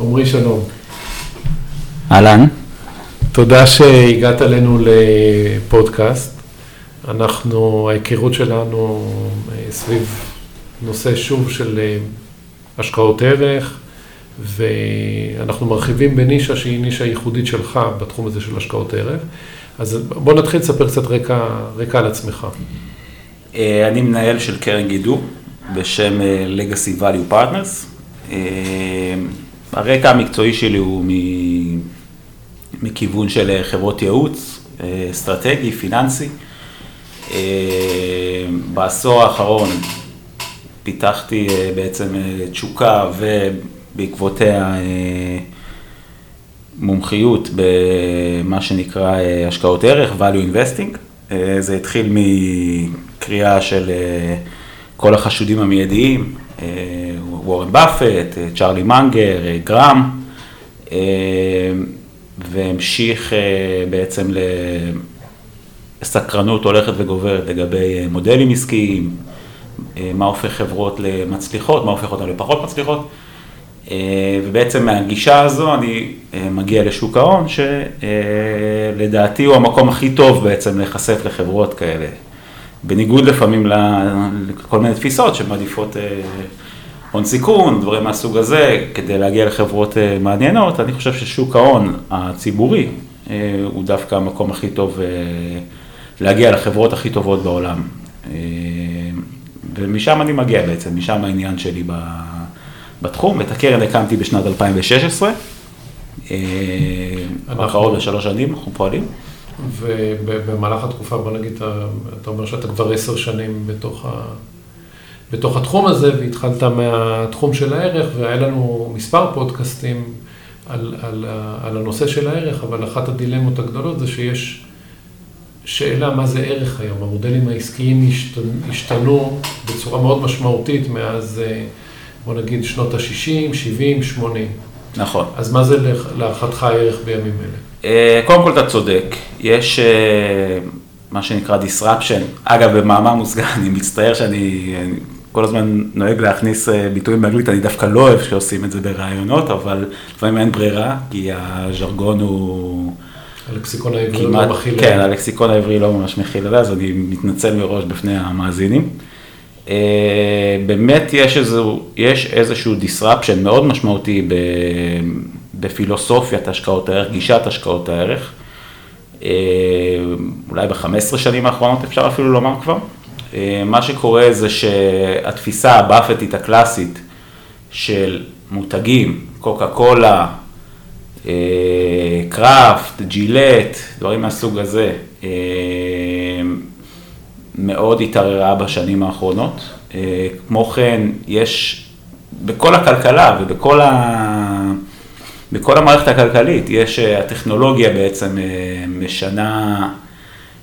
עמרי שלום. אהלן. תודה שהגעת אלינו לפודקאסט. אנחנו, ההיכרות שלנו אה, סביב נושא שוב של אה, השקעות ערך, ואנחנו מרחיבים בנישה שהיא נישה ייחודית שלך בתחום הזה של השקעות ערך. אז בוא נתחיל לספר קצת רקע, רקע על עצמך. אה, אני מנהל של קרן גידו בשם Legacy Value Partners. הרקע המקצועי שלי הוא מכיוון של חברות ייעוץ, אסטרטגי, פיננסי. בעשור האחרון פיתחתי אה, בעצם אה, תשוקה ובעקבותיה אה, מומחיות במה שנקרא השקעות ערך, value investing. זה התחיל מקריאה של כל החשודים המיידיים, וורן באפט, צ'ארלי מנגר, גראם, והמשיך בעצם לסקרנות הולכת וגוברת לגבי מודלים עסקיים, אה, מה הופך חברות למצליחות, מה הופך אותן לפחות מצליחות. אה, ובעצם מהגישה הזו אני אה, מגיע לשוק ההון, שלדעתי הוא המקום הכי טוב בעצם להיחשף לחברות כאלה. בניגוד לפעמים לכל מיני תפיסות שמעדיפות הון סיכון, דברים מהסוג הזה, כדי להגיע לחברות מעניינות, אני חושב ששוק ההון הציבורי הוא דווקא המקום הכי טוב להגיע לחברות הכי טובות בעולם. ומשם אני מגיע בעצם, משם העניין שלי בתחום. את הקרן הקמתי בשנת 2016, אנחנו קרוב לשלוש שנים, אנחנו פועלים. ובמהלך התקופה, בוא נגיד, אתה אומר שאתה כבר עשר שנים בתוך, ה... בתוך התחום הזה, והתחלת מהתחום של הערך, והיה לנו מספר פודקאסטים על, על, על הנושא של הערך, אבל אחת הדילמות הגדולות זה שיש שאלה מה זה ערך היום. המודלים העסקיים השתנו בצורה מאוד משמעותית מאז, אה, בוא נגיד, שנות ה-60, 70, 80. נכון. אז מה זה להערכתך הערך בימים אלה? אה, קודם כל אתה צודק, יש אה, מה שנקרא disruption. אגב, במאמר מוסגר, אני מצטער שאני כל הזמן נוהג להכניס ביטויים באנגלית, אני דווקא לא אוהב שעושים את זה ברעיונות, אבל לפעמים אין ברירה, כי הז'רגון הוא... הלקסיקון העברי לא מכיל... כן, הלקסיקון העברי לא ממש מכיל זה, אז אני מתנצל מראש בפני המאזינים. אה, באמת יש, איזו, יש איזשהו disruption מאוד משמעותי בפילוסופיית השקעות הערך, גישת השקעות הערך. אה, אולי ב-15 שנים האחרונות אפשר אפילו לומר כבר. אה, מה שקורה זה שהתפיסה הבאפטית הקלאסית של מותגים, קוקה קולה, קראפט, ג'ילט, דברים מהסוג הזה, אה, מאוד התערערה בשנים האחרונות. אה, כמו כן, יש בכל הכלכלה ובכל ה... בכל המערכת הכלכלית, יש, אה, הטכנולוגיה בעצם משנה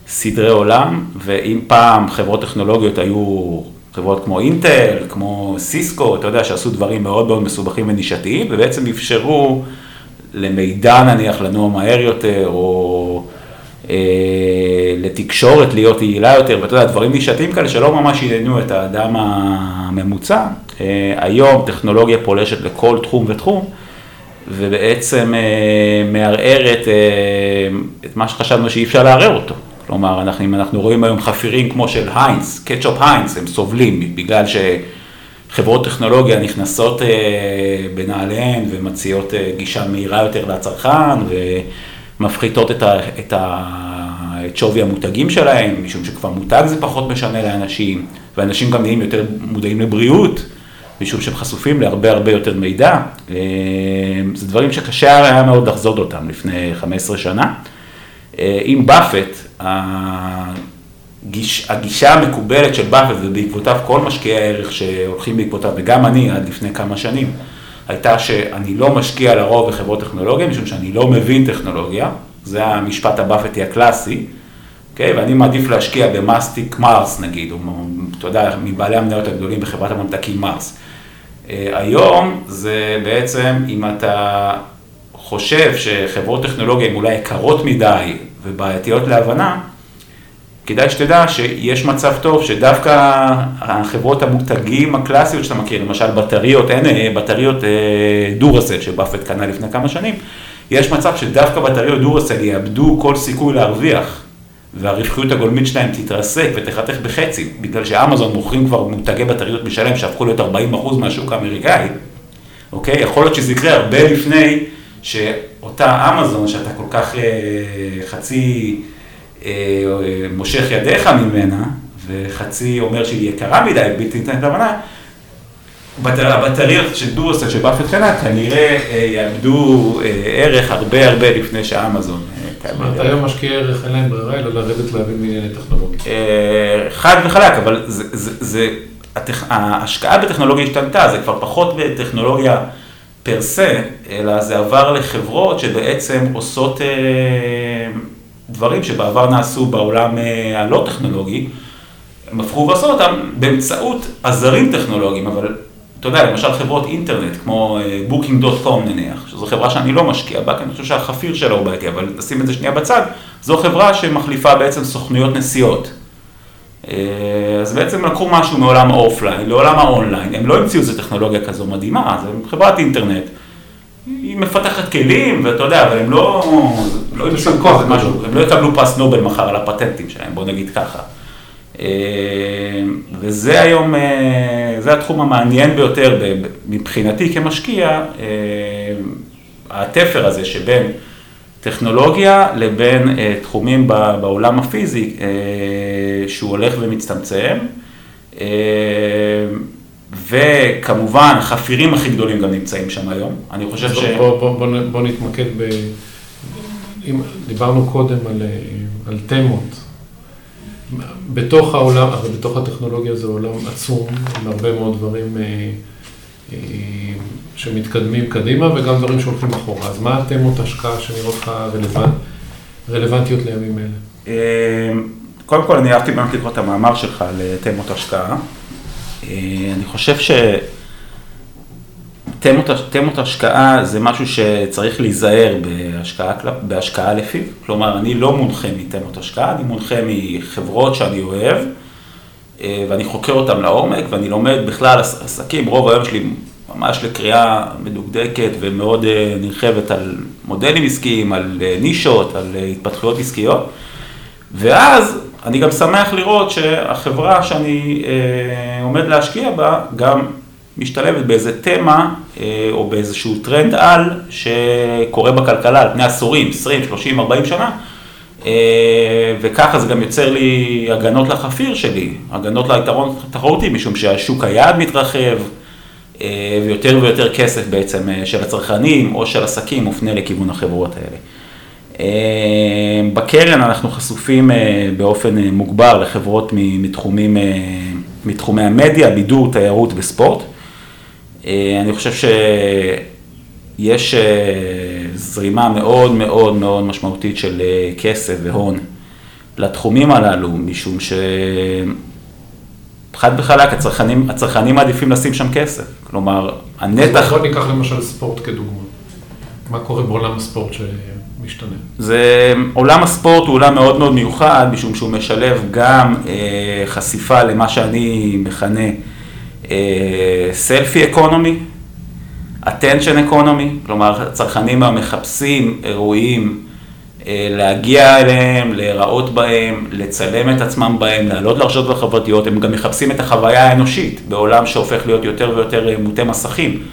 סדרי עולם, ואם פעם חברות טכנולוגיות היו חברות כמו אינטל, כמו סיסקו, אתה יודע, שעשו דברים מאוד מאוד מסובכים ונישתיים, ובעצם אפשרו למידע נניח לנוע מהר יותר, או אה, לתקשורת להיות יעילה יותר, ואתה יודע, דברים נישתיים כאלה שלא ממש עניינו את האדם הממוצע. אה, היום טכנולוגיה פולשת לכל תחום ותחום, ובעצם אה, מערערת אה, את מה שחשבנו שאי אפשר לערער אותו. כלומר, אנחנו, אם אנחנו רואים היום חפירים כמו של היינס, קטשופ היינס, הם סובלים בגלל ש... חברות טכנולוגיה נכנסות אה, בנעליהן ומציעות אה, גישה מהירה יותר לצרכן ומפחיתות את, ה, את, ה, את שווי המותגים שלהם, משום שכבר מותג זה פחות משנה לאנשים, ואנשים גם נהיים יותר מודעים לבריאות, משום שהם חשופים להרבה הרבה יותר מידע. אה, זה דברים שקשה היה מאוד לחזות אותם לפני 15 שנה. עם באפט, גיש, הגישה המקובלת של באפט ובעקבותיו כל משקיעי הערך שהולכים בעקבותיו, וגם אני עד לפני כמה שנים, הייתה שאני לא משקיע לרוב בחברות טכנולוגיה, משום שאני לא מבין טכנולוגיה, זה המשפט הבאפטי הקלאסי, okay, אוקיי? ואני מעדיף להשקיע במאסטיק מרס נגיד, או אתה יודע, מבעלי המניות הגדולים בחברת הממתקים מרס. אה, היום זה בעצם, אם אתה חושב שחברות טכנולוגיה הן אולי יקרות מדי ובעייתיות להבנה, כדאי שתדע שיש מצב טוב שדווקא החברות המותגים הקלאסיות שאתה מכיר, למשל בטריות, אין אה, בטריות דורסל שבאפט קנה לפני כמה שנים, יש מצב שדווקא בטריות דורסל יאבדו כל סיכוי להרוויח, והרווחיות הגולמית שלהם תתרסק ותחתך בחצי, בגלל שאמזון מוכרים כבר מותגי בטריות משלם שהפכו להיות 40% מהשוק האמריקאי, אוקיי? יכול להיות שזה יקרה הרבה לפני שאותה אמזון, שאתה כל כך אה, חצי אה, מושך ידיך ממנה, וחצי אומר שהיא יקרה מדי, בלתי ניתנת להבנה, הבטריות של דורסל של באפט קנה כנראה אה, יאבדו אה, ערך הרבה הרבה לפני שאמזון. אה, זאת אומרת, היום משקיעי ערך אין להם ברירה אלא לרדת להבין בענייני טכנולוגיה. חד וחלק, אבל ההשקעה בטכנולוגיה השתנתה, זה כבר פחות בטכנולוגיה פר סה, אלא זה עבר לחברות שבעצם עושות דברים שבעבר נעשו בעולם הלא טכנולוגי, הם הפכו ועשו אותם באמצעות עזרים טכנולוגיים, אבל אתה יודע, למשל חברות אינטרנט, כמו Booking.com נניח, שזו חברה שאני לא משקיע בה, כי אני חושב שהחפיר שלה הוא בעייתי, אבל נשים את זה שנייה בצד, זו חברה שמחליפה בעצם סוכנויות נסיעות. אה, אז בעצם לקחו משהו מעולם ה offline לעולם האונליין, הם לא המציאו איזה טכנולוגיה כזו מדהימה, זה חברת אינטרנט, היא מפתחת כלים, ואתה יודע, אבל הם לא, לא המציאו משהו, הם לא יקבלו פרס נובל מחר על הפטנטים שלהם, בוא נגיד ככה. אה, וזה היום, אה, זה התחום המעניין ביותר מבחינתי כמשקיע, התפר הזה שבין טכנולוגיה לבין תחומים בעולם הפיזי שהוא הולך ומצטמצם. וכמובן, החפירים הכי גדולים גם נמצאים שם היום. אני חושב ש... בוא, בוא, בוא, בוא נתמקד ב... דיברנו קודם על, על תמות. בתוך העולם, הרי בתוך הטכנולוגיה זה עולם עצום, עם הרבה מאוד דברים אה, אה, שמתקדמים קדימה וגם דברים שהולכים אחורה. אז מה התמות השקעה שנראות לך רלוונט, רלוונטיות לימים אלה? אה, קודם כל, אני אהבתי באמת לקרוא את המאמר שלך על תמות השקעה. אני חושב ש... תמות, השקעה זה משהו שצריך להיזהר בהשקעה, בהשקעה לפיו. כלומר, אני לא מונחה מתמות השקעה, אני מונחה מחברות שאני אוהב, אה, ואני חוקר אותן לעומק, ואני לומד בכלל עסקים, רוב היום שלי ממש לקריאה מדוקדקת ומאוד אה, נרחבת על מודלים עסקיים, על אה, נישות, על התפתחויות עסקיות. ואז אני גם שמח לראות שהחברה שאני עומד להשקיע בה, גם משתלבת באיזה תמה אה, או באיזשהו טרנד על שקורה בכלכלה על פני עשורים, 20, 30, 40 שנה, אה, וככה זה גם יוצר לי הגנות לחפיר שלי, הגנות ליתרון תחרותי, משום שהשוק היעד מתרחב, אה, ויותר ויותר כסף בעצם של הצרכנים או של עסקים מופנה לכיוון החברות האלה. בקרן אנחנו חשופים באופן מוגבר לחברות מתחומים, מתחומי המדיה, בידור, תיירות וספורט. אה, אני חושב שיש אה, זרימה מאוד מאוד מאוד משמעותית של אה, כסף והון לתחומים הללו, משום שחד וחלק, הצרכנים, הצרכנים מעדיפים לשים שם כסף. כלומר, הנתח... בוא ניקח למשל ספורט כדוגמה. מה קורה בעולם הספורט שמשתנה? זה, עולם הספורט הוא עולם מאוד מאוד מיוחד, משום שהוא משלב גם אה, חשיפה למה שאני מכנה סלפי אקונומי, attention אקונומי, כלומר הצרכנים המחפשים אירועים, אה, להגיע אליהם, להיראות בהם, לצלם את עצמם בהם, לעלות לרשתות החברתיות, הם גם מחפשים את החוויה האנושית בעולם שהופך להיות יותר ויותר אה, מוטה מסכים.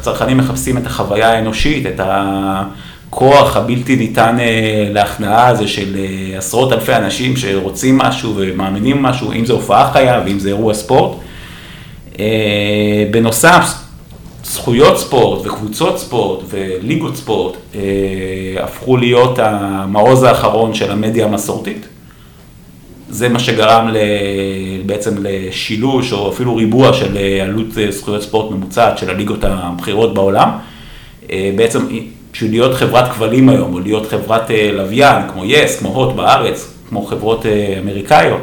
צרכנים מחפשים את החוויה האנושית, את הכוח הבלתי ניתן אה, להכנעה הזה של עשרות אלפי אנשים שרוצים משהו ומאמינים משהו, אם זה הופעה חיה ואם זה אירוע ספורט. בנוסף, זכויות ספורט וקבוצות ספורט וליגות ספורט אה, הפכו להיות המעוז האחרון של המדיה המסורתית. זה מה שגרם בעצם לשילוש או אפילו ריבוע של עלות זכויות ספורט ממוצעת של הליגות הבכירות בעולם. אה, בעצם בשביל להיות חברת כבלים היום או להיות חברת לוויין כמו יס, כמו הוט בארץ, כמו חברות אמריקאיות,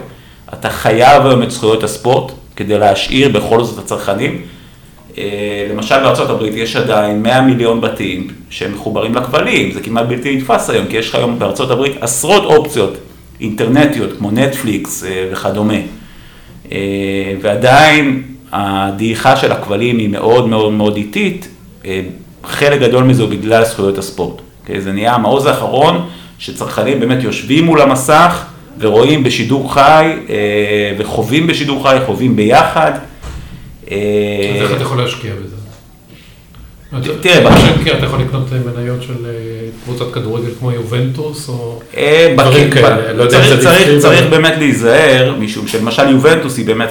אתה חייב היום את זכויות הספורט כדי להשאיר בכל זאת את הצרכנים. אה, למשל בארה"ב יש עדיין 100 מיליון בתים שהם מחוברים לכבלים, זה כמעט בלתי נתפס היום, כי יש לך היום בארה"ב עשרות אופציות אינטרנטיות כמו נטפליקס וכדומה. ועדיין הדעיכה של הכבלים היא מאוד מאוד מאוד איטית, חלק גדול מזה הוא בגלל זכויות הספורט. אוקיי? זה נהיה המעוז האחרון שצרכנים באמת יושבים מול המסך ורואים בשידור חי וחווים בשידור חי, חווים ביחד. אז איך אתה יכול להשקיע בזה? תראה, בשקר אתה יכול לקנות מניות של קבוצת כדורגל כמו יובנטוס או דברים כאלה, לא. צריך באמת להיזהר, משום שלמשל יובנטוס היא באמת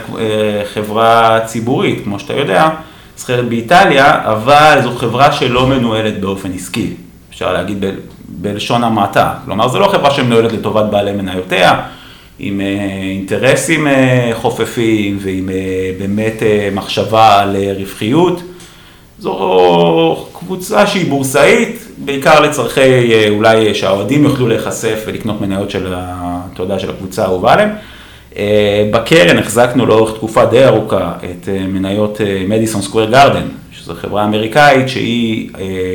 חברה ציבורית, כמו שאתה יודע, נסחרת באיטליה, אבל זו חברה שלא מנוהלת באופן עסקי, אפשר להגיד בלשון המעטה. כלומר, זו לא חברה שמנוהלת לטובת בעלי מניותיה, עם אינטרסים חופפים ועם באמת מחשבה על רווחיות. זו קבוצה שהיא בורסאית, בעיקר לצורכי אולי שהאוהדים יוכלו להיחשף ולקנות מניות של, אתה של הקבוצה האהובה עליהם. בקרן החזקנו לאורך תקופה די ארוכה את מניות מדיסון סקוויר גארדן, שזו חברה אמריקאית שהיא,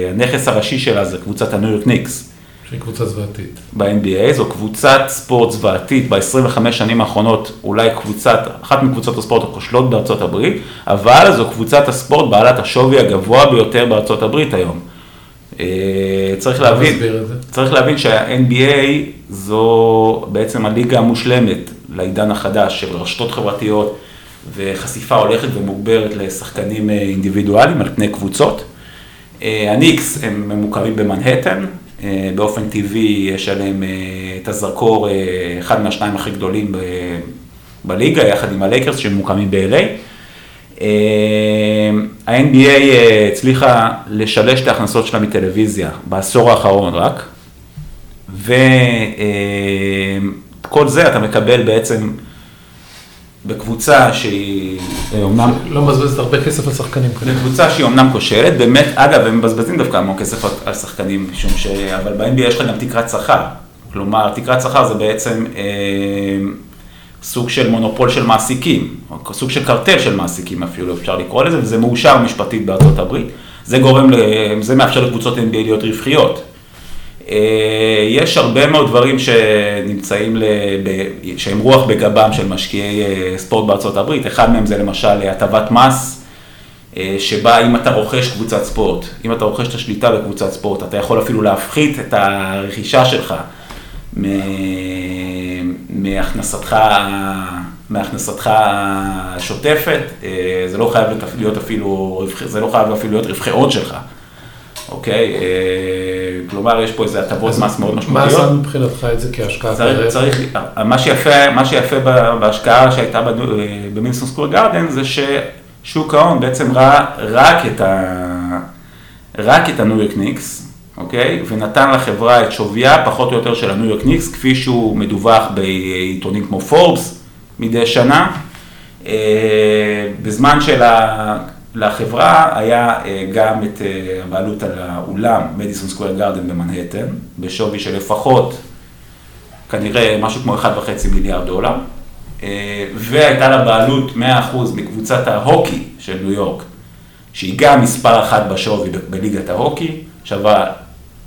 הנכס הראשי שלה זה קבוצת הניו יורק ניקס. שהיא קבוצה זוועתית. ב-NBA, זו קבוצת ספורט זוועתית ב-25 שנים האחרונות, אולי קבוצת, אחת מקבוצות הספורט הכושלות בארצות הברית, אבל זו קבוצת הספורט בעלת השווי הגבוה ביותר בארצות הברית היום. צריך להבין, צריך להבין שה-NBA זו בעצם הליגה המושלמת לעידן החדש של רשתות חברתיות וחשיפה הולכת ומוגברת לשחקנים אינדיבידואליים על פני קבוצות. הניקס הם ממוקמים במנהטן, באופן טבעי יש עליהם את הזרקור, אחד מהשניים הכי גדולים בליגה, יחד עם הלייקרס שממוקמים ב-LA. ה-NBA הצליחה לשלש את ההכנסות שלה מטלוויזיה בעשור האחרון רק, וכל זה אתה מקבל בעצם בקבוצה שהיא אומנם... לא מבזבזת הרבה כסף על שחקנים כאלה. בקבוצה שהיא אומנם כושלת, באמת, אגב, הם מבזבזים דווקא המון כסף על שחקנים, משום ש... אבל ב-NBA יש לך גם תקרת שכר. כלומר, תקרת שכר זה בעצם אה, סוג של מונופול של מעסיקים, או סוג של קרטל של מעסיקים אפילו, אפשר לקרוא לזה, וזה מאושר משפטית בארצות הברית. זה גורם, זה מאפשר לקבוצות NBA להיות רווחיות. יש הרבה מאוד דברים שנמצאים, שהם רוח בגבם של משקיעי ספורט בארצות הברית, אחד מהם זה למשל הטבת מס, שבה אם אתה רוכש קבוצת ספורט, אם אתה רוכש את השליטה בקבוצת ספורט, אתה יכול אפילו להפחית את הרכישה שלך מהכנסתך, מהכנסתך השוטפת, זה לא חייב להיות אפילו, זה לא חייב אפילו להיות רווחי הון שלך. אוקיי? כלומר, יש פה איזה הטבות מס מאוד משמעותיות. מה שם מבחינתך את זה כהשקעה? צריך, מה שיפה בהשקעה שהייתה במדיסון סקוור גארדן, זה ששוק ההון בעצם ראה רק את ה... רק את הניו יורק ניקס, אוקיי? ונתן לחברה את שוויה פחות או יותר של הניו יורק ניקס, כפי שהוא מדווח בעיתונים כמו פורבס מדי שנה. בזמן של ה... לחברה היה גם את הבעלות על האולם מדיסון סקוויר גארדן במנהטן, בשווי של לפחות, כנראה משהו כמו 1.5 מיליארד דולר, והייתה לה בעלות 100% מקבוצת ההוקי של ניו יורק, שהיא גם מספר אחת בשווי בליגת ההוקי, שווה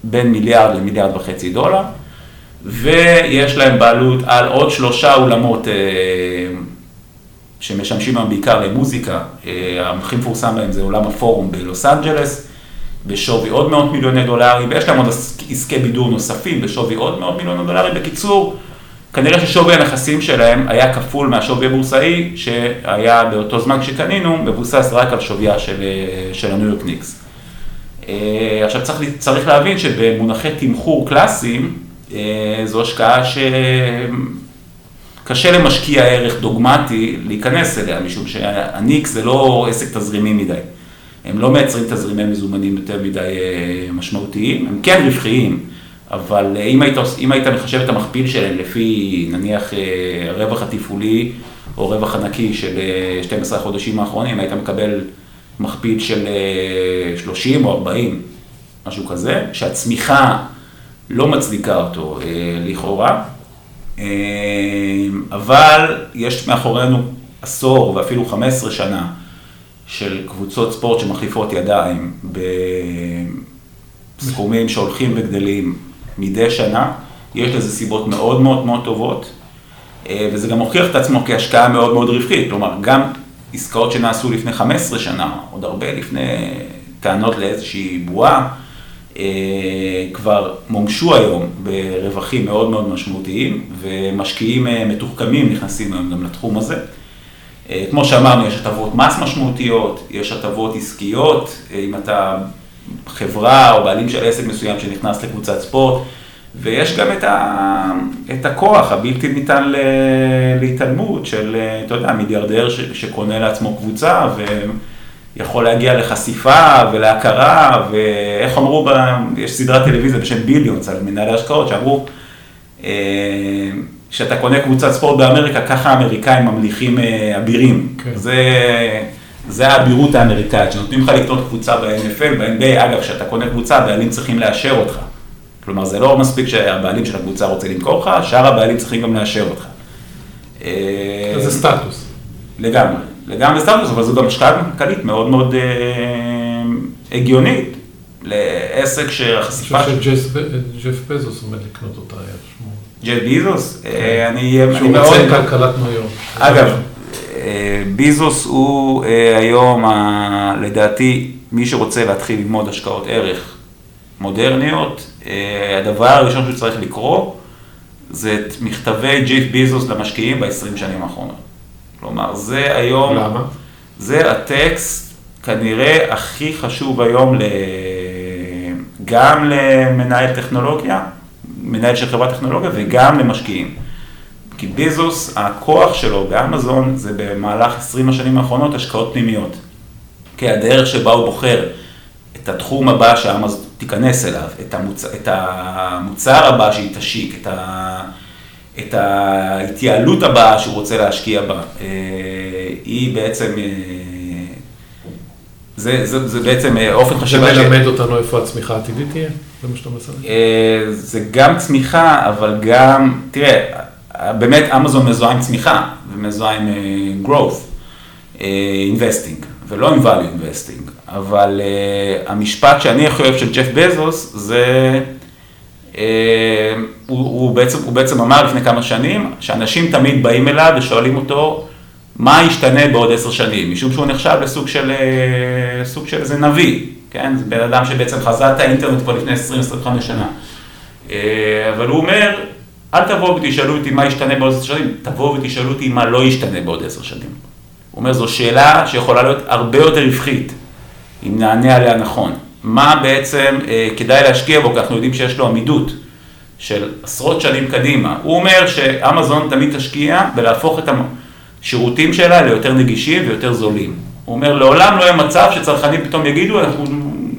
בין מיליארד למיליארד וחצי דולר, ויש להם בעלות על עוד שלושה אולמות שמשמשים היום בעיקר למוזיקה, הכי מפורסם בהם זה עולם הפורום בלוס אנג'לס, בשווי עוד מאות מיליוני דולרים, ויש להם עוד עסקי בידור נוספים בשווי עוד מאות מיליוני דולרים. בקיצור, כנראה ששווי הנכסים שלהם היה כפול מהשווי הבורסאי, שהיה באותו זמן שקנינו, מבוסס רק על שוויה של, של הניו יורק ניקס. עכשיו צריך, צריך להבין שבמונחי תמחור קלאסיים, זו השקעה ש... קשה למשקיע ערך דוגמטי להיכנס אליה, משום שהניקס זה לא עסק תזרימי מדי. הם לא מייצרים תזרימי מזומנים יותר מדי משמעותיים, הם כן רווחיים, אבל אם היית, אם היית מחשב את המכפיל שלהם לפי נניח הרווח התפעולי או רווח הנקי של 12 החודשים האחרונים, היית מקבל מכפיל של 30 או 40, משהו כזה, שהצמיחה לא מצדיקה אותו לכאורה. אבל יש מאחורינו עשור ואפילו 15 שנה של קבוצות ספורט שמחליפות ידיים בסכומים שהולכים וגדלים מדי שנה, יש לזה סיבות מאוד מאוד מאוד טובות, וזה גם הוכיח את עצמו כהשקעה מאוד מאוד רווחית, כלומר, גם עסקאות שנעשו לפני 15 שנה, עוד הרבה לפני טענות לאיזושהי בועה, כבר מומשו היום ברווחים מאוד מאוד משמעותיים, ומשקיעים מתוחכמים נכנסים היום גם לתחום הזה. כמו שאמרנו, יש הטבות מס משמעותיות, יש הטבות עסקיות, אם אתה חברה או בעלים של עסק מסוים שנכנס לקבוצת ספורט, ויש גם את, ה, את הכוח הבלתי ניתן להתעלמות של, אתה יודע, מיליארדר ש, שקונה לעצמו קבוצה ויכול להגיע לחשיפה ולהכרה, ואיך אמרו, ב, יש סדרת טלוויזיה בשם ביליונס על מנהלי השקעות, שאמרו, כשאתה קונה קבוצת ספורט באמריקה, ככה האמריקאים ממליכים אבירים. כן. זה, זה האבירות האמריקאית, שנותנים לך לקנות קבוצה ב-NFL, ב-NBA, אגב, כשאתה קונה קבוצה, הבעלים צריכים לאשר אותך. כלומר, זה לא מספיק שהבעלים של הקבוצה רוצה למכור לך, שאר הבעלים צריכים גם לאשר אותך. זה סטטוס. לגמרי, לגמרי סטטוס, אבל זו גם השקעה כלכלית מאוד מאוד הגיונית. לעסק שהחשיפה... אני חושב שג'ף בזוס עומד לקנות אותה, היה שמו. ג'ף ביזוס? כן. אני מאוד... שהוא מציין כלכלת ניו יורק. אגב, ביזוס הוא היום, לדעתי, מי שרוצה להתחיל ללמוד השקעות ערך מודרניות, הדבר הראשון שהוא צריך לקרוא, זה את מכתבי ג'ף ביזוס למשקיעים ב-20 שנים האחרונות. כלומר, זה היום... למה? זה הטקסט כנראה הכי חשוב היום גם למנהל טכנולוגיה, מנהל של חברת טכנולוגיה וגם למשקיעים. כי ביזוס, הכוח שלו באמזון זה במהלך 20 השנים האחרונות השקעות פנימיות. כי הדרך שבה הוא בוחר את התחום הבא שאמזון תיכנס אליו, את, המוצ... את המוצר הבא שהיא תשיק, את, ה... את ההתייעלות הבאה שהוא רוצה להשקיע בה, היא בעצם, זה, זה, זה בעצם אופן חשיבה. זה מלמד אותנו איפה הצמיחה העתידית תהיה? זה מה שאתה מנסה זה גם צמיחה, אבל גם, תראה, באמת אמזון מזוהה עם צמיחה ומזוהה עם growth, investing, ולא עם value investing, אבל המשפט שאני הכי אוהב של ג'ף בזוס זה, הוא, הוא, בעצם, הוא בעצם אמר לפני כמה שנים, שאנשים תמיד באים אליו ושואלים אותו, מה ישתנה בעוד עשר שנים, משום שהוא נחשב לסוג של, סוג של איזה נביא, כן? זה בן אדם שבעצם חזה את האינטרנט כבר לפני 20-25 שנה. אבל הוא אומר, אל תבואו ותשאלו אותי מה ישתנה בעוד עשר שנים, תבואו ותשאלו אותי מה לא ישתנה בעוד עשר שנים. הוא אומר, זו שאלה שיכולה להיות הרבה יותר רווחית, אם נענה עליה נכון. מה בעצם אה, כדאי להשקיע בו, כי אנחנו יודעים שיש לו עמידות של עשרות שנים קדימה. הוא אומר שאמזון תמיד תשקיע בלהפוך את השירותים שלה ליותר נגישים ויותר זולים. הוא אומר, לעולם לא יהיה מצב שצרכנים פתאום יגידו, אנחנו,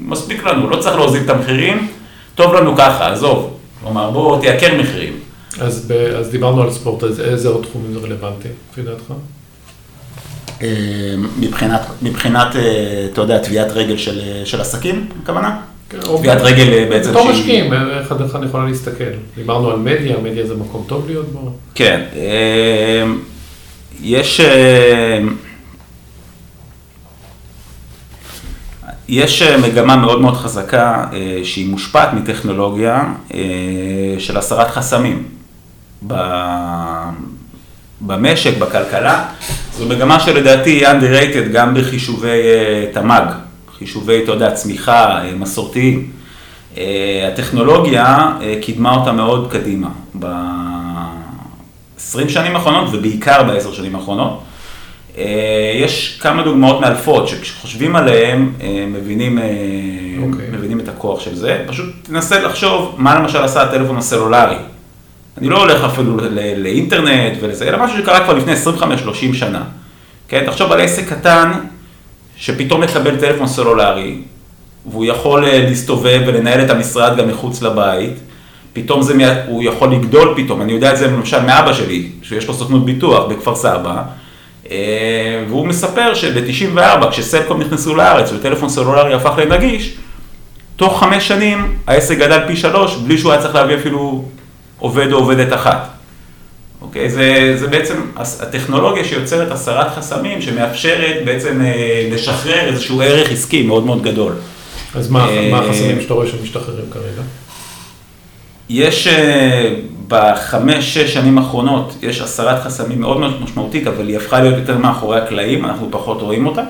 מספיק לנו, לא צריך להוזיל את המחירים, טוב לנו ככה, עזוב. כלומר, בוא תייקר מחירים. אז, ב, אז דיברנו על ספורט, אז איזה עוד תחומים זה רלוונטי, לפי דעתך? מבחינת, מבחינת, אתה יודע, טביעת רגל של, של עסקים, הכוונה? כן, טביעת רגל בעצם בתור משקיעים, איך אני יכולה להסתכל? דיברנו על מדיה, מדיה זה מקום טוב להיות בו? כן, יש... יש מגמה מאוד מאוד חזקה שהיא מושפעת מטכנולוגיה של הסרת חסמים במשק, בכלכלה. זו מגמה שלדעתי היא underrated גם בחישובי תמ"ג, חישובי, אתה יודע, צמיחה מסורתיים. הטכנולוגיה קידמה אותה מאוד קדימה ב-20 שנים האחרונות ובעיקר ב-10 שנים האחרונות. יש כמה דוגמאות מאלפות שכשחושבים עליהן מבינים, okay. מבינים את הכוח של זה. פשוט תנסה לחשוב מה למשל עשה הטלפון הסלולרי. אני לא הולך אפילו לאינטרנט ולזה, אלא משהו שקרה כבר לפני 25-30 שנה. כן, תחשוב על עסק קטן שפתאום מקבל טלפון סלולרי, והוא יכול להסתובב ולנהל את המשרד גם מחוץ לבית, פתאום זה, הוא יכול לגדול פתאום, אני יודע את זה למשל מאבא שלי, שיש לו סוכנות ביטוח בכפר סבא, והוא מספר שב-94, כשסלקום נכנסו לארץ וטלפון סלולרי הפך לנגיש, תוך חמש שנים העסק גדל פי שלוש, בלי שהוא היה צריך להביא אפילו עובד או עובדת אחת. אוקיי? זה, זה בעצם הטכנולוגיה שיוצרת הסרת חסמים, שמאפשרת בעצם לשחרר איזשהו ערך עסקי מאוד מאוד גדול. אז מה, מה החסמים שאתה רואה שמשתחררים כרגע? יש אה, בחמש, שש שנים האחרונות, יש הסרת חסמים מאוד מאוד משמעותית, אבל היא הפכה להיות יותר מאחורי הקלעים, אנחנו פחות רואים אותה.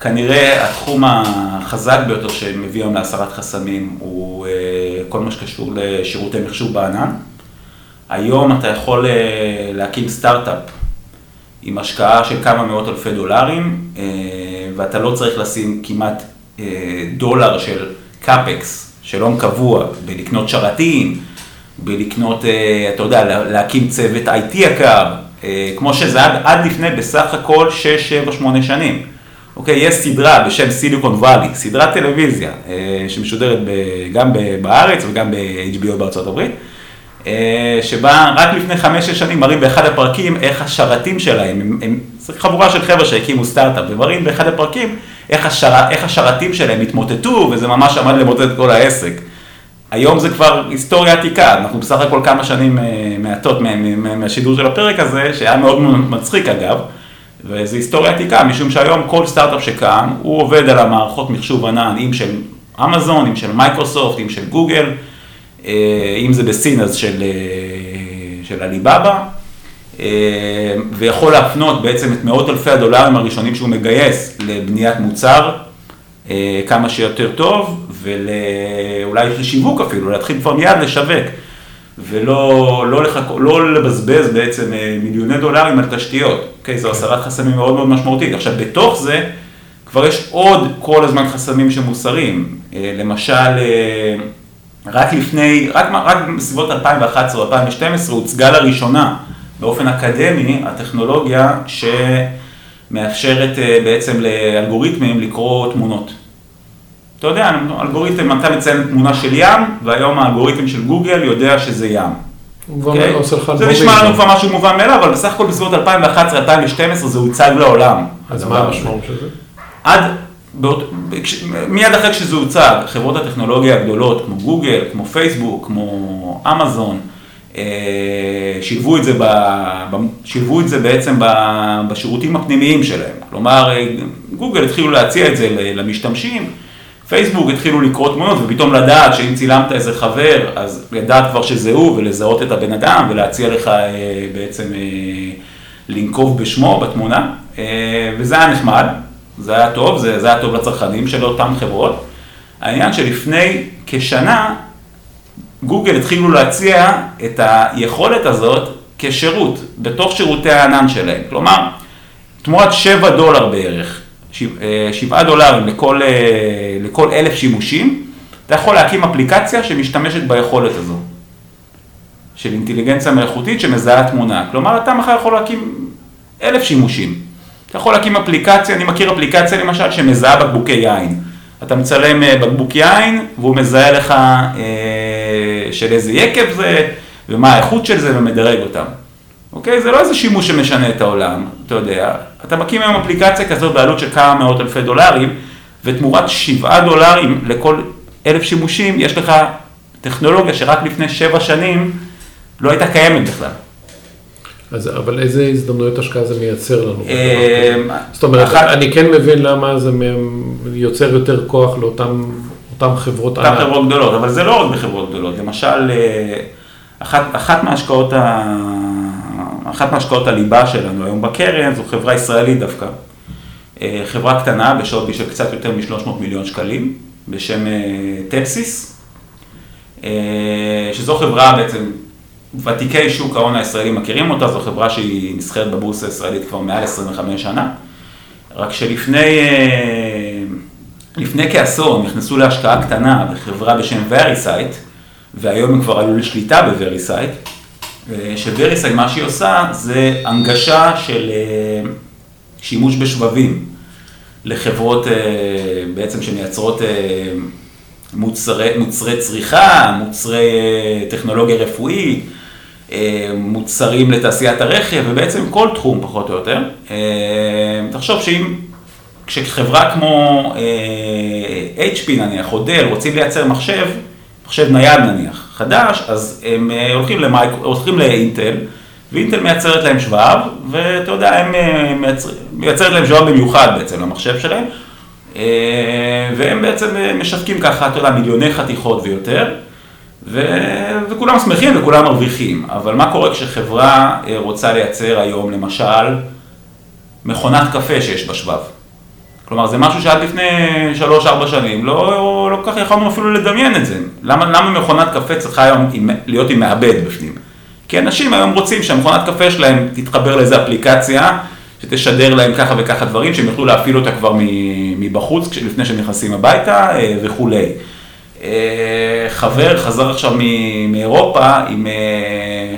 כנראה התחום החזק ביותר שמביא היום להסרת חסמים הוא אה, כל מה שקשור לשירותי מחשוב בענן. היום אתה יכול אה, להקים סטארט-אפ עם השקעה של כמה מאות אלפי דולרים, ואתה לא צריך לשים כמעט דולר של קאפקס, של הון קבוע, בלקנות שרתים, בלקנות, אה, אתה יודע, להקים צוות IT יקר, אה, כמו שזה עד, עד לפני בסך הכל 6, 7, 8 שנים. אוקיי, יש סדרה בשם סיליקון וואלי, סדרת טלוויזיה, אה, שמשודרת גם בארץ וגם ב-HBO בארצות הברית, שבה רק לפני 5-6 שנים מראים באחד הפרקים איך השרתים שלהם, הם, הם, חבורה של חבר'ה שהקימו סטארט-אפ, ומראים באחד הפרקים איך, השר, איך השרתים שלהם התמוטטו, וזה ממש עמד למוטט כל העסק. היום זה כבר היסטוריה עתיקה, אנחנו בסך הכל כמה שנים אה, מעטות מהשידור של הפרק הזה, שהיה מאוד מצחיק אגב, וזה היסטוריה עתיקה, משום שהיום כל סטארט-אפ שקם, הוא עובד על המערכות מחשוב ענן, אם של אמזון, אם של מייקרוסופט, אם של גוגל, אה, אם זה בסין אז של, אה, של עליבאבא, ויכול להפנות בעצם את מאות אלפי הדולרים הראשונים שהוא מגייס לבניית מוצר כמה שיותר טוב, ואולי לשיווק אפילו, להתחיל כבר מיד לשווק, ולא לא לחכו, לא לבזבז בעצם אה, מיליוני דולרים על תשתיות, אוקיי? זו הסרת חסמים מאוד מאוד משמעותית. עכשיו, בתוך זה כבר יש עוד כל הזמן חסמים שמוסרים, אה, למשל, אה, רק לפני, רק, רק בסביבות 2011 או 2012 הוצגה לראשונה באופן אקדמי הטכנולוגיה שמאפשרת בעצם לאלגוריתמים לקרוא תמונות. אתה יודע, אלגוריתם, אתה מציין תמונה של ים, והיום האלגוריתם של גוגל יודע שזה ים. עושה לך זה נשמע לנו כבר משהו מובן מאליו, אבל בסך הכל בסביבות 2011-2012 זה הוצג לעולם. אז מה המשמעות של זה? עד, באות, מיד אחרי שזה הוצג, חברות הטכנולוגיה הגדולות, כמו גוגל, כמו פייסבוק, כמו אמזון, אה, שילבו את זה, ב, שילבו את זה בעצם בשירותים הפנימיים שלהם. כלומר, אה, גוגל התחילו להציע את זה למשתמשים. פייסבוק התחילו לקרוא תמונות ופתאום לדעת שאם צילמת איזה חבר, אז לדעת כבר שזה הוא ולזהות את הבן אדם ולהציע לך אה, בעצם אה, לנקוב בשמו בתמונה, אה, וזה היה נחמד, זה היה טוב, זה, זה היה טוב לצרכנים של אותן חברות. העניין שלפני כשנה, גוגל התחילו להציע את היכולת הזאת כשירות, בתוך שירותי הענן שלהם. כלומר, תמורת 7 דולר בערך, אה, שבעה דולרים לכל, לכל אלף שימושים, אתה יכול להקים אפליקציה שמשתמשת ביכולת הזו, של אינטליגנציה מלאכותית שמזהה תמונה. כלומר, אתה מחר יכול להקים אלף שימושים. אתה יכול להקים אפליקציה, אני מכיר אפליקציה למשל שמזהה בקבוקי יין. אתה מצלם אה, בקבוק יין והוא מזהה לך אה, של איזה יקב זה ומה האיכות של זה ומדרג אותם. אוקיי? זה לא איזה שימוש שמשנה את העולם, אתה יודע. אתה מקים היום אפליקציה כזאת בעלות של כמה מאות אלפי דולרים, ותמורת שבעה דולרים לכל אלף שימושים, יש לך טכנולוגיה שרק לפני שבע שנים לא הייתה קיימת בכלל. אז, אבל איזה הזדמנויות השקעה זה מייצר לנו? אה, זאת אומרת, אחת, אני כן מבין למה זה יוצר יותר כוח לאותן חברות ענק. אותן חברות גדולות, אבל זה לא רק בחברות גדולות. למשל, אה, אחת, אחת מההשקעות ה... אחת מהשקעות הליבה שלנו היום בקרן זו חברה ישראלית דווקא. אה, חברה קטנה בשווי של קצת יותר מ-300 מיליון שקלים, בשם אה, טלסיס, אה, שזו חברה בעצם, ותיקי שוק ההון הישראלי מכירים אותה, זו חברה שהיא נסחרת בבורסה הישראלית כבר מעל 25 שנה, רק שלפני לפני כעשור הם נכנסו להשקעה קטנה בחברה בשם וריסייט, והיום הם כבר עלו לשליטה בווריסייט. שווריסייט, מה שהיא עושה זה הנגשה של שימוש בשבבים לחברות אה, בעצם שמייצרות אה, מוצרי, מוצרי צריכה, מוצרי טכנולוגיה רפואית, מוצרים לתעשיית הרכב ובעצם כל תחום פחות או יותר. תחשוב שאם, כשחברה כמו HP נניח או דל רוצים לייצר מחשב, מחשב נייד נניח, חדש, אז הם אה, הולכים, למייק, הולכים לאינטל, ואינטל מייצרת להם שבב, ואתה יודע, הם אה, מייצר, מייצרת להם שבב במיוחד בעצם למחשב שלהם, אה, והם בעצם משווקים ככה, אתה יודע, מיליוני חתיכות ויותר, ו... וכולם שמחים וכולם מרוויחים, אבל מה קורה כשחברה אה, רוצה לייצר היום, למשל, מכונת קפה שיש בה שבב? כלומר, זה משהו שעד לפני 3-4 שנים לא, לא כל כך יכולנו אפילו לדמיין את זה. למה, למה מכונת קפה צריכה היום להיות עם מעבד בפנים? כי אנשים היום רוצים שהמכונת קפה שלהם תתחבר לאיזה אפליקציה, שתשדר להם ככה וככה דברים, שהם יוכלו להפעיל אותה כבר מבחוץ, לפני שהם נכנסים הביתה אה, וכולי. אה, חבר חזר עכשיו מאירופה עם אה,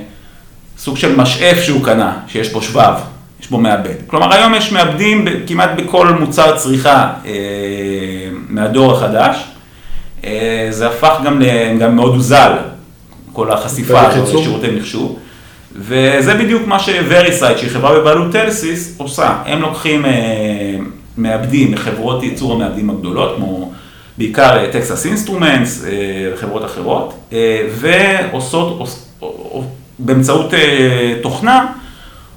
סוג של משאף שהוא קנה, שיש בו שבב, יש בו מעבד. כלומר, היום יש מעבדים כמעט בכל מוצר צריכה מהדור החדש. זה הפך גם, גם מאוד הוזל, כל החשיפה הזאת לשירותי מחשוב. וזה בדיוק מה ש-Variscite, שהיא חברה בבעלות טלסיס, עושה. הם לוקחים מעבדים מחברות ייצור המעבדים הגדולות, כמו בעיקר טקסס אינסטרומנטס וחברות אחרות, אה, ועושות, באמצעות אה, תוכנה,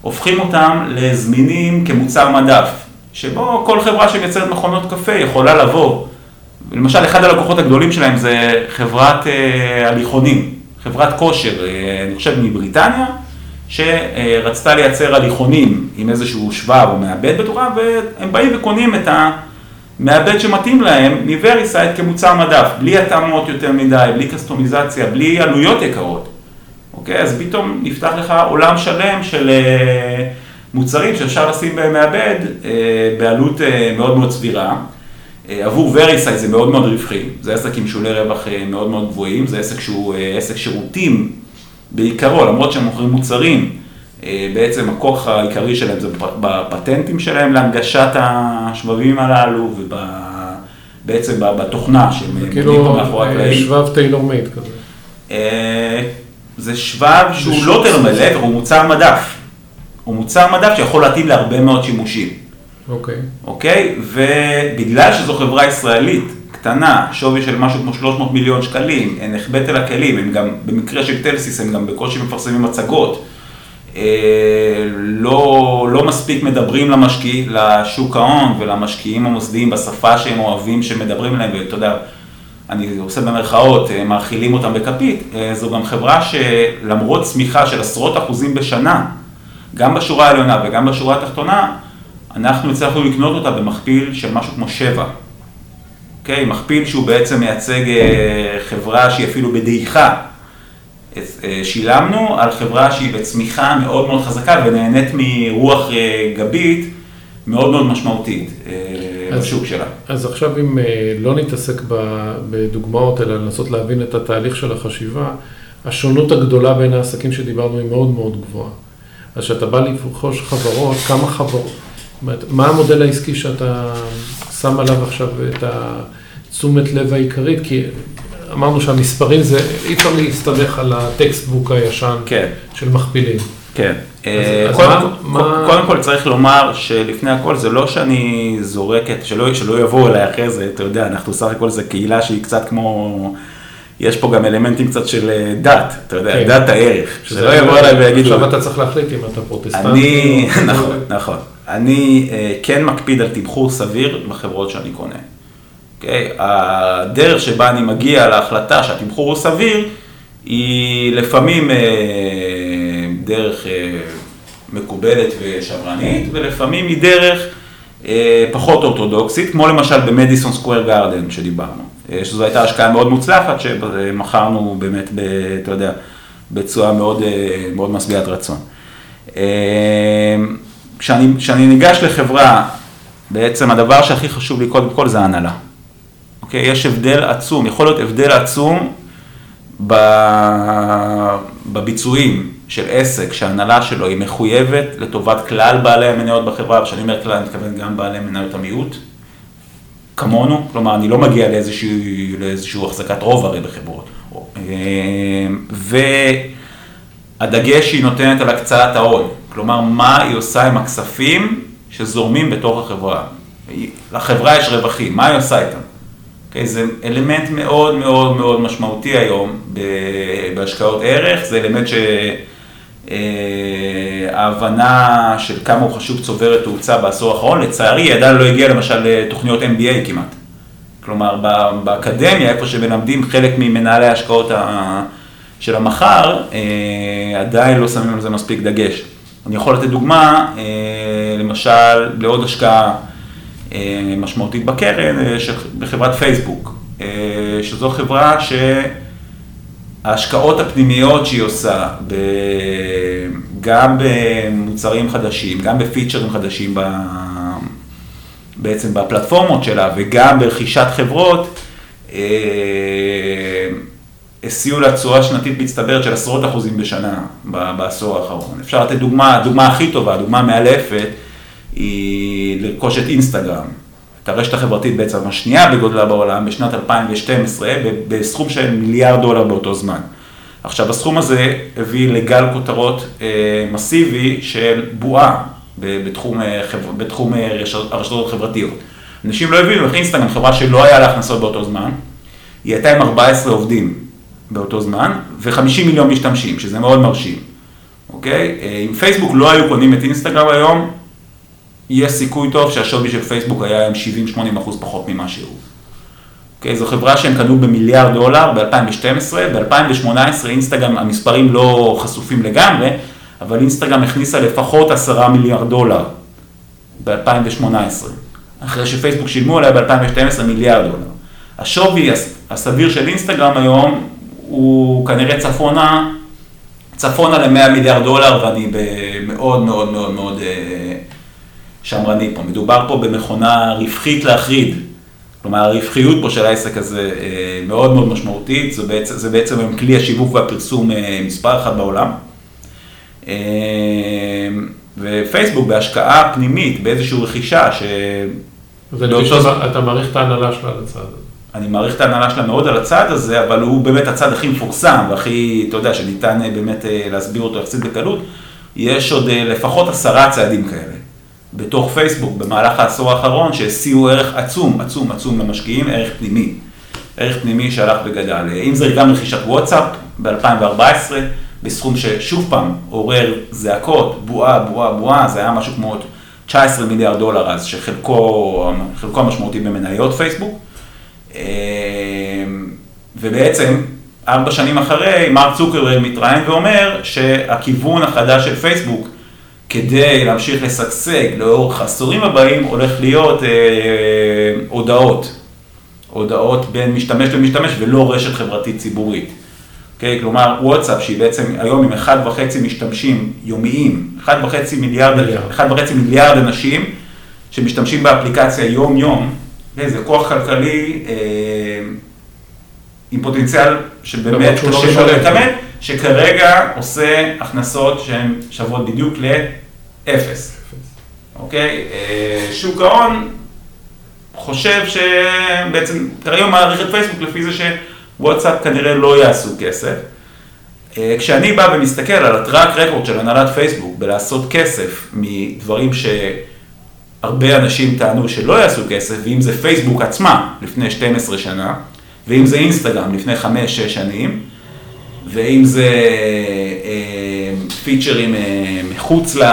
הופכים אותם לזמינים כמוצר מדף, שבו כל חברה שמייצרת מכונות קפה יכולה לבוא. למשל, אחד הלקוחות הגדולים שלהם זה חברת אה, הליכונים, חברת כושר, אני חושב מבריטניה, שרצתה לייצר הליכונים עם איזשהו שבב או מעבד בתורה, והם באים וקונים את ה... מעבד שמתאים להם מווריסייט כמוצר מדף, בלי התאמות יותר מדי, בלי קסטומיזציה, בלי עלויות יקרות. אוקיי? אז פתאום נפתח לך עולם שלם של אה, מוצרים שאפשר לשים בהם מעבד אה, בעלות אה, מאוד מאוד סבירה. עבור וריסייט זה מאוד מאוד רווחי, זה עסק עם שולי רווח מאוד מאוד גבוהים, זה עסק שהוא עסק שירותים בעיקרו, למרות שהם מוכרים מוצרים. אה, בעצם הכוח העיקרי שלהם זה בפטנטים שלהם להנגשת השבבים הללו ובעצם בתוכנה שהם פה מאחורי הקלעים. כאילו שבב טיילור מייד כזה. אה, זה שבב שהוא לא טיילור מייד, הוא מוצר מדף. הוא מוצר מדף שיכול להתאים להרבה מאוד שימושים. אוקיי. אוקיי? ובגלל שזו חברה ישראלית, קטנה, שווי של משהו כמו 300 מיליון שקלים, אין החבאת אל הכלים, הם גם, במקרה של טלסיס, הם גם בקושי מפרסמים מצגות. אה, לא, לא מספיק מדברים למשקיע, לשוק ההון ולמשקיעים המוסדיים בשפה שהם אוהבים שמדברים להם, ואתה יודע, אני עושה במרכאות, אה, מאכילים אותם בכפית, אה, זו גם חברה שלמרות צמיחה של עשרות אחוזים בשנה, גם בשורה העליונה וגם בשורה התחתונה, אנחנו הצלחנו לקנות אותה במכפיל של משהו כמו שבע. אוקיי? מכפיל שהוא בעצם מייצג חברה שהיא אפילו בדעיכה. אה, שילמנו על חברה שהיא בצמיחה מאוד מאוד חזקה ונהנית מרוח אה, גבית מאוד מאוד משמעותית אה, אז, בשוק שלה. אז עכשיו אם לא נתעסק בדוגמאות, אלא לנסות להבין את התהליך של החשיבה, השונות הגדולה בין העסקים שדיברנו היא מאוד מאוד גבוהה. אז כשאתה בא לרכוש חברות, כמה חברות, אומרת, מה המודל העסקי שאתה שם עליו עכשיו את התשומת לב העיקרית? כי אמרנו שהמספרים זה, אי אפשר להסתמך על ה textbook הישן כן. של מכפילים. כן. אז, אז קודם, מה, קודם כל צריך לומר שלפני הכל זה לא שאני זורק את, שלא, שלא יבואו אליי אחרי זה, אתה יודע, אנחנו סך הכל זה קהילה שהיא קצת כמו, יש פה גם אלמנטים קצת של אה, דת, אתה יודע, כן. דת הערך. שזה לא יבואו אליי ויגידו... עכשיו אתה צריך להחליט אם אתה פרוטסטנטי. אני, נכון, נכון. אני אה, כן מקפיד על תמחור סביר בחברות שאני קונה. Okay, אוקיי? הדרך שבה אני מגיע להחלטה שהתמחור הוא סביר, היא לפעמים אה, דרך אה, מקובלת ושמרנית, ולפעמים היא דרך אה, פחות אורתודוקסית, כמו למשל במדיסון סקוויר גארדן שדיברנו, שזו הייתה השקעה מאוד מוצלחת, שמכרנו באמת, ב, אתה יודע, בצורה מאוד, מאוד משביעת רצון. כשאני, כשאני ניגש לחברה, בעצם הדבר שהכי חשוב לי קודם כל זה ההנהלה. אוקיי? יש הבדל עצום, יכול להיות הבדל עצום בביצועים של עסק שההנהלה שלו היא מחויבת לטובת כלל בעלי המניות בחברה, וכשאני אומר כלל אני מתכוון גם בעלי מניות המיעוט, כמונו, כלומר אני לא מגיע לאיזושהי, לאיזושהי החזקת רוב הרי בחברות. והדגש שהיא נותנת על הקצאת ההון, כלומר מה היא עושה עם הכספים שזורמים בתוך החברה. לחברה יש רווחים, מה היא עושה איתם? Okay, אוקיי? זה אלמנט מאוד מאוד מאוד משמעותי היום בהשקעות ערך, זה אלמנט שההבנה של כמה הוא חשוב צוברת תאוצה בעשור האחרון, לצערי היא עדיין לא הגיעה למשל לתוכניות MBA כמעט. כלומר, באקדמיה, איפה שמלמדים חלק ממנהלי ההשקעות של המחר, עדיין לא שמים על זה מספיק דגש. אני יכול לתת דוגמה, למשל, לעוד השקעה משמעותית בקרן, בחברת פייסבוק, שזו חברה שההשקעות הפנימיות שהיא עושה, גם במוצרים חדשים, גם בפיצ'רים חדשים בעצם בפלטפורמות שלה וגם ברכישת חברות, הסיעו לה תשואה שנתית מצטברת של עשרות אחוזים בשנה בעשור האחרון. אפשר לתת דוגמה, הדוגמה הכי טובה, הדוגמה המאלפת, היא לרכוש את אינסטגרם. את הרשת החברתית בעצם השנייה בגודלה בעולם בשנת 2012 בסכום של מיליארד דולר באותו זמן. עכשיו הסכום הזה הביא לגל כותרות אה, מסיבי של בועה בתחום, אה, בתחום אה, הרשתות החברתיות. אנשים לא הבינו איך אינסטגרם, חברה שלא היה לה הכנסות באותו זמן, היא הייתה עם 14 עובדים באותו זמן ו-50 מיליון משתמשים, שזה מאוד מרשים, אוקיי? אם פייסבוק לא היו קונים את אינסטגרם היום, יש סיכוי טוב שהשווי של פייסבוק היה עם 70-80 אחוז פחות ממה שהוא. אוקיי, זו חברה שהם קנו במיליארד דולר ב-2012, ב-2018 אינסטגרם, המספרים לא חשופים לגמרי, אבל אינסטגרם הכניסה לפחות 10 מיליארד דולר ב-2018, אחרי שפייסבוק שילמו עליה ב-2012 מיליארד דולר. השווי הסביר של אינסטגרם היום הוא כנראה צפונה, צפונה ל-100 מיליארד דולר, ואני מאוד מאוד מאוד מאוד אה, שמרני פה. מדובר פה במכונה רווחית להחריד. כלומר, הרווחיות פה של העסק הזה אה, מאוד מאוד משמעותית, זה בעצם, זה בעצם כלי השיווק והפרסום אה, מספר אחת בעולם. ופייסבוק בהשקעה פנימית, באיזושהי רכישה ש... אתה מעריך את ההנהלה שלה לצד הזה. אני מעריך את ההנהלה שלה מאוד על הצד הזה, אבל הוא באמת הצד הכי מפורסם והכי, אתה יודע, שניתן באמת להסביר אותו יחסית בקלות. יש עוד לפחות עשרה צעדים כאלה. בתוך פייסבוק במהלך העשור האחרון שהשיאו ערך עצום, עצום, עצום למשקיעים, ערך פנימי. ערך פנימי שהלך וגדל. אם זה גם רכישת וואטסאפ ב-2014, בסכום ששוב פעם עורר זעקות, בועה, בועה, בועה, זה היה משהו כמו 19 מיליארד דולר אז, שחלקו המשמעותי במניות פייסבוק. אמ, ובעצם, ארבע שנים אחרי, מרק צוקרברג מתראיין ואומר שהכיוון החדש של פייסבוק, כדי להמשיך לשגשג לאורך העשורים הבאים, הולך להיות אה, הודעות. הודעות בין משתמש למשתמש ולא רשת חברתית ציבורית. Okay, אוקיי? כלומר, וואטסאפ, שהיא בעצם היום עם 1.5 משתמשים יומיים, 1.5 מיליארד, 1.5 מיליארד אנשים שמשתמשים באפליקציה יום-יום, זה כוח כלכלי אה, עם פוטנציאל שבאמת לא קשה מאוד להתאמן, שכרגע עושה הכנסות שהן שוות בדיוק לאפס. אוקיי? אה, שוק ההון חושב שבעצם, כרגע מעריך את פייסבוק לפי זה שוואטסאפ כנראה לא יעשו כסף. אה, כשאני בא ומסתכל על הטראק רקורד של הנהלת פייסבוק בלעשות כסף מדברים שהרבה אנשים טענו שלא יעשו כסף, ואם זה פייסבוק עצמה לפני 12 שנה, ואם זה אינסטגרם לפני 5-6 שנים, ואם זה אה, פיצ'רים אה, מחוץ, ל,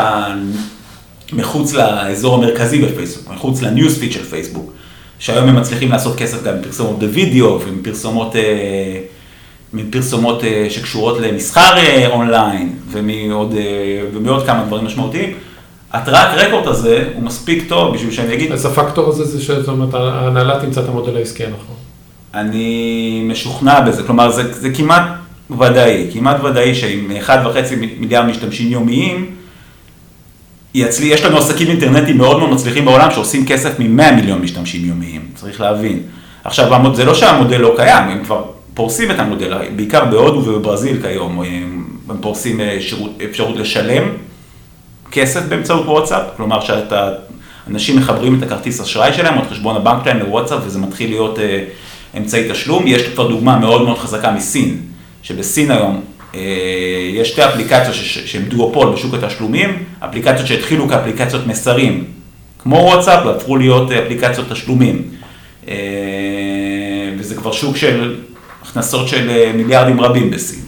מחוץ לאזור המרכזי בפייסבוק, מחוץ לניוז פיד של פייסבוק, שהיום הם מצליחים לעשות כסף גם מפרסומות בווידאו ומפרסומות אה, מפרסומות שקשורות למסחר אונליין ומעוד, ומעוד כמה דברים משמעותיים. ה track record הזה הוא מספיק טוב בשביל שאני אגיד... אז הפקטור הזה זה שזאת אומרת, ההנהלה תמצא את המודל העסקי הנכון. אני משוכנע בזה, כלומר זה, זה כמעט ודאי, כמעט ודאי שעם 1.5 מיליארד משתמשים יומיים, יצלי, יש לנו עסקים אינטרנטיים מאוד מאוד מצליחים בעולם שעושים כסף מ-100 מיליון משתמשים יומיים, צריך להבין. עכשיו, זה לא שהמודל לא קיים, הם כבר פורסים את המודל, בעיקר בהודו ובברזיל כיום, הם פורסים אה, שירות, אפשרות לשלם כסף באמצעות וואטסאפ, כלומר שאתה, אנשים מחברים את הכרטיס אשראי שלהם או את חשבון הבנק שלהם לוואטסאפ וזה מתחיל להיות אה, אמצעי תשלום. יש כבר דוגמה מאוד מאוד חזקה מסין, שבסין היום אה, יש שתי אפליקציות שהן דואופול בשוק התשלומים, אפליקציות שהתחילו כאפליקציות מסרים, כמו וואטסאפ, והפכו להיות אפליקציות תשלומים. אה, וזה כבר שוק של הכנסות של אה, מיליארדים רבים בסין.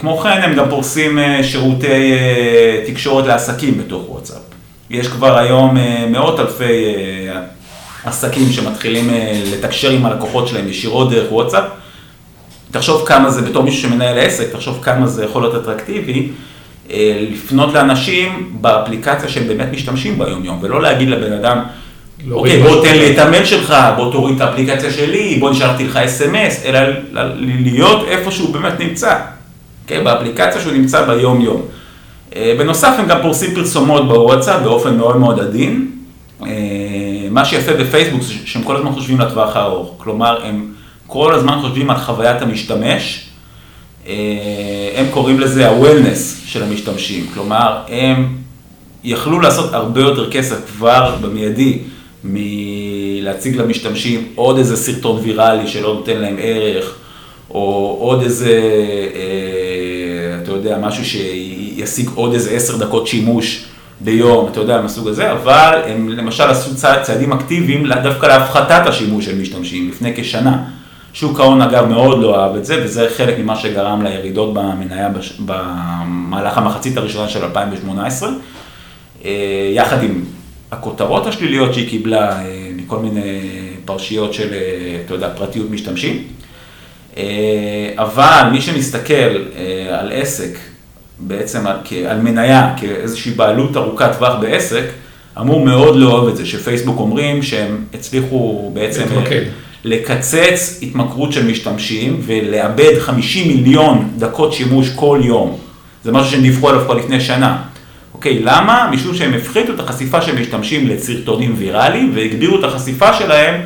כמו כן, הם גם פורסים שירותי תקשורת לעסקים בתוך וואטסאפ. יש כבר היום מאות אלפי עסקים שמתחילים אה, לתקשר עם הלקוחות שלהם ישירות דרך וואטסאפ, תחשוב כמה זה, בתור מישהו שמנהל עסק, תחשוב כמה זה יכול להיות אטרקטיבי, אה, לפנות לאנשים באפליקציה שהם באמת משתמשים ביום-יום, ולא להגיד לבן אדם, אוקיי, בוא תן לי את המייל שלך, בוא תוריד את האפליקציה שלי, בוא נשארתי לך אס.אם.אס, אלא להיות איפה שהוא באמת נמצא, אוקיי, באפליקציה שהוא נמצא ביום-יום. אה, בנוסף, הם גם פורסים פרסומות בוואטסאפ באופן מאוד מאוד עדין. אה, מה שיפה בפייסבוק זה שהם כל הזמן חושבים לטווח הארוך, כלומר, הם כל הזמן חושבים על חוויית המשתמש, אה, הם קוראים לזה ה-wellness של המשתמשים, כלומר, הם יכלו לעשות הרבה יותר כסף כבר במיידי מלהציג למשתמשים עוד איזה סרטון ויראלי שלא נותן להם ערך, או עוד איזה, אתה יודע, משהו שישיג עוד איזה עשר דקות שימוש ביום, אתה יודע, מהסוג הזה, אבל הם למשל עשו צעד, צעדים אקטיביים דווקא להפחתת השימוש של משתמשים לפני כשנה. שוק ההון אגב מאוד לא אהב את זה, וזה חלק ממה שגרם לירידות במניה בש... במהלך המחצית הראשונה של 2018, אה, יחד עם הכותרות השליליות שהיא קיבלה אה, מכל מיני פרשיות של, אה, אתה יודע, פרטיות משתמשים. אבל מי שמסתכל על עסק בעצם על, מניה, כאיזושהי בעלות ארוכת טווח בעסק, אמור מאוד לאהוב את זה, שפייסבוק אומרים שהם הצליחו בעצם להתמקד. לקצץ התמכרות של משתמשים ולאבד 50 מיליון דקות שימוש כל יום. זה משהו שהם דיווחו עליו כבר לפני שנה. אוקיי, למה? משום שהם הפחיתו את החשיפה של משתמשים לסרטונים ויראליים והגבירו את החשיפה שלהם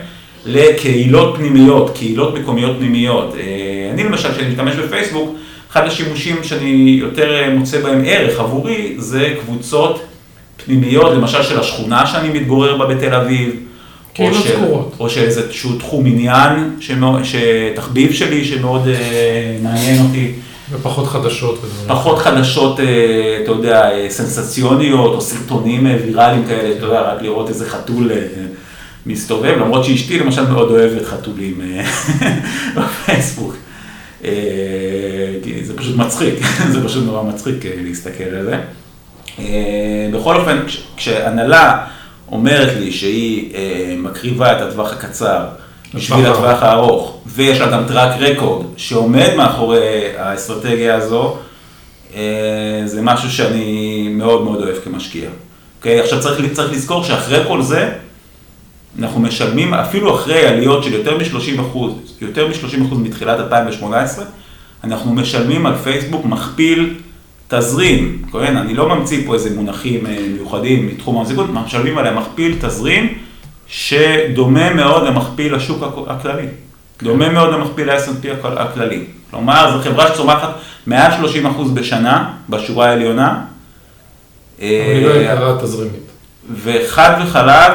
לקהילות פנימיות, קהילות מקומיות פנימיות. אה, אני למשל, כשאני משתמש בפייסבוק, אחד השימושים שאני יותר מוצא בהם ערך עבורי, זה קבוצות פנימיות, למשל של השכונה שאני מתגורר בה בתל אביב. כאילו סגורות. או של איזשהו תחום עניין, שתחביב שלי שמאוד אה, מעניין אותי. ופחות חדשות. פחות חדשות, אה, אתה יודע, אה, סנסציוניות, או סרטונים ויראליים כאלה, אתה יודע, רק לראות איזה חתול מסתובב, למרות שאשתי למשל מאוד אוהבת חתולים בפייסבוק. כי זה פשוט מצחיק, זה פשוט נורא מצחיק להסתכל על זה. בכל אופן, כשהנהלה אומרת לי שהיא מקריבה את הטווח הקצר בשביל הטווח הארוך, ויש לה גם טראק רקורד שעומד מאחורי האסטרטגיה הזו, זה משהו שאני מאוד מאוד אוהב כמשקיע. אוקיי? עכשיו צריך, צריך לזכור שאחרי כל זה, אנחנו משלמים, אפילו אחרי עליות של יותר מ-30 אחוז, יותר מ-30 אחוז מתחילת 2018, אנחנו משלמים על פייסבוק מכפיל תזרים, כן? אני לא ממציא פה איזה מונחים אה, מיוחדים מתחום ההזיקות, משלמים עליהם מכפיל תזרים שדומה מאוד למכפיל השוק הכללי. דומה מאוד למכפיל ה-S&P הכללי. כלומר, זו חברה שצומחת מעל 30 אחוז בשנה, בשורה העליונה. אבל היא לא יקרה תזרימית. וחד וחלק,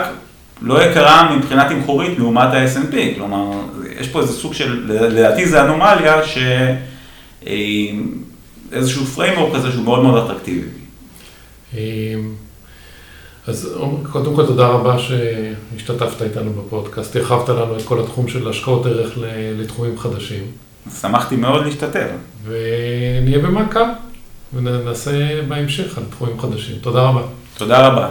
לא יקרה מבחינה תמחורית לעומת ה-S&P. כלומר, יש פה איזה סוג של, לדעתי זה אנומליה, ש... איזשהו פריימור כזה שהוא מאוד מאוד אטרקטיבי. אז קודם כל תודה רבה שהשתתפת איתנו בפודקאסט, הרחבת לנו את כל התחום של השקעות ערך לתחומים חדשים. שמחתי מאוד להשתתף. ונהיה במעקב, וננסה בהמשך על תחומים חדשים. תודה רבה. תודה רבה.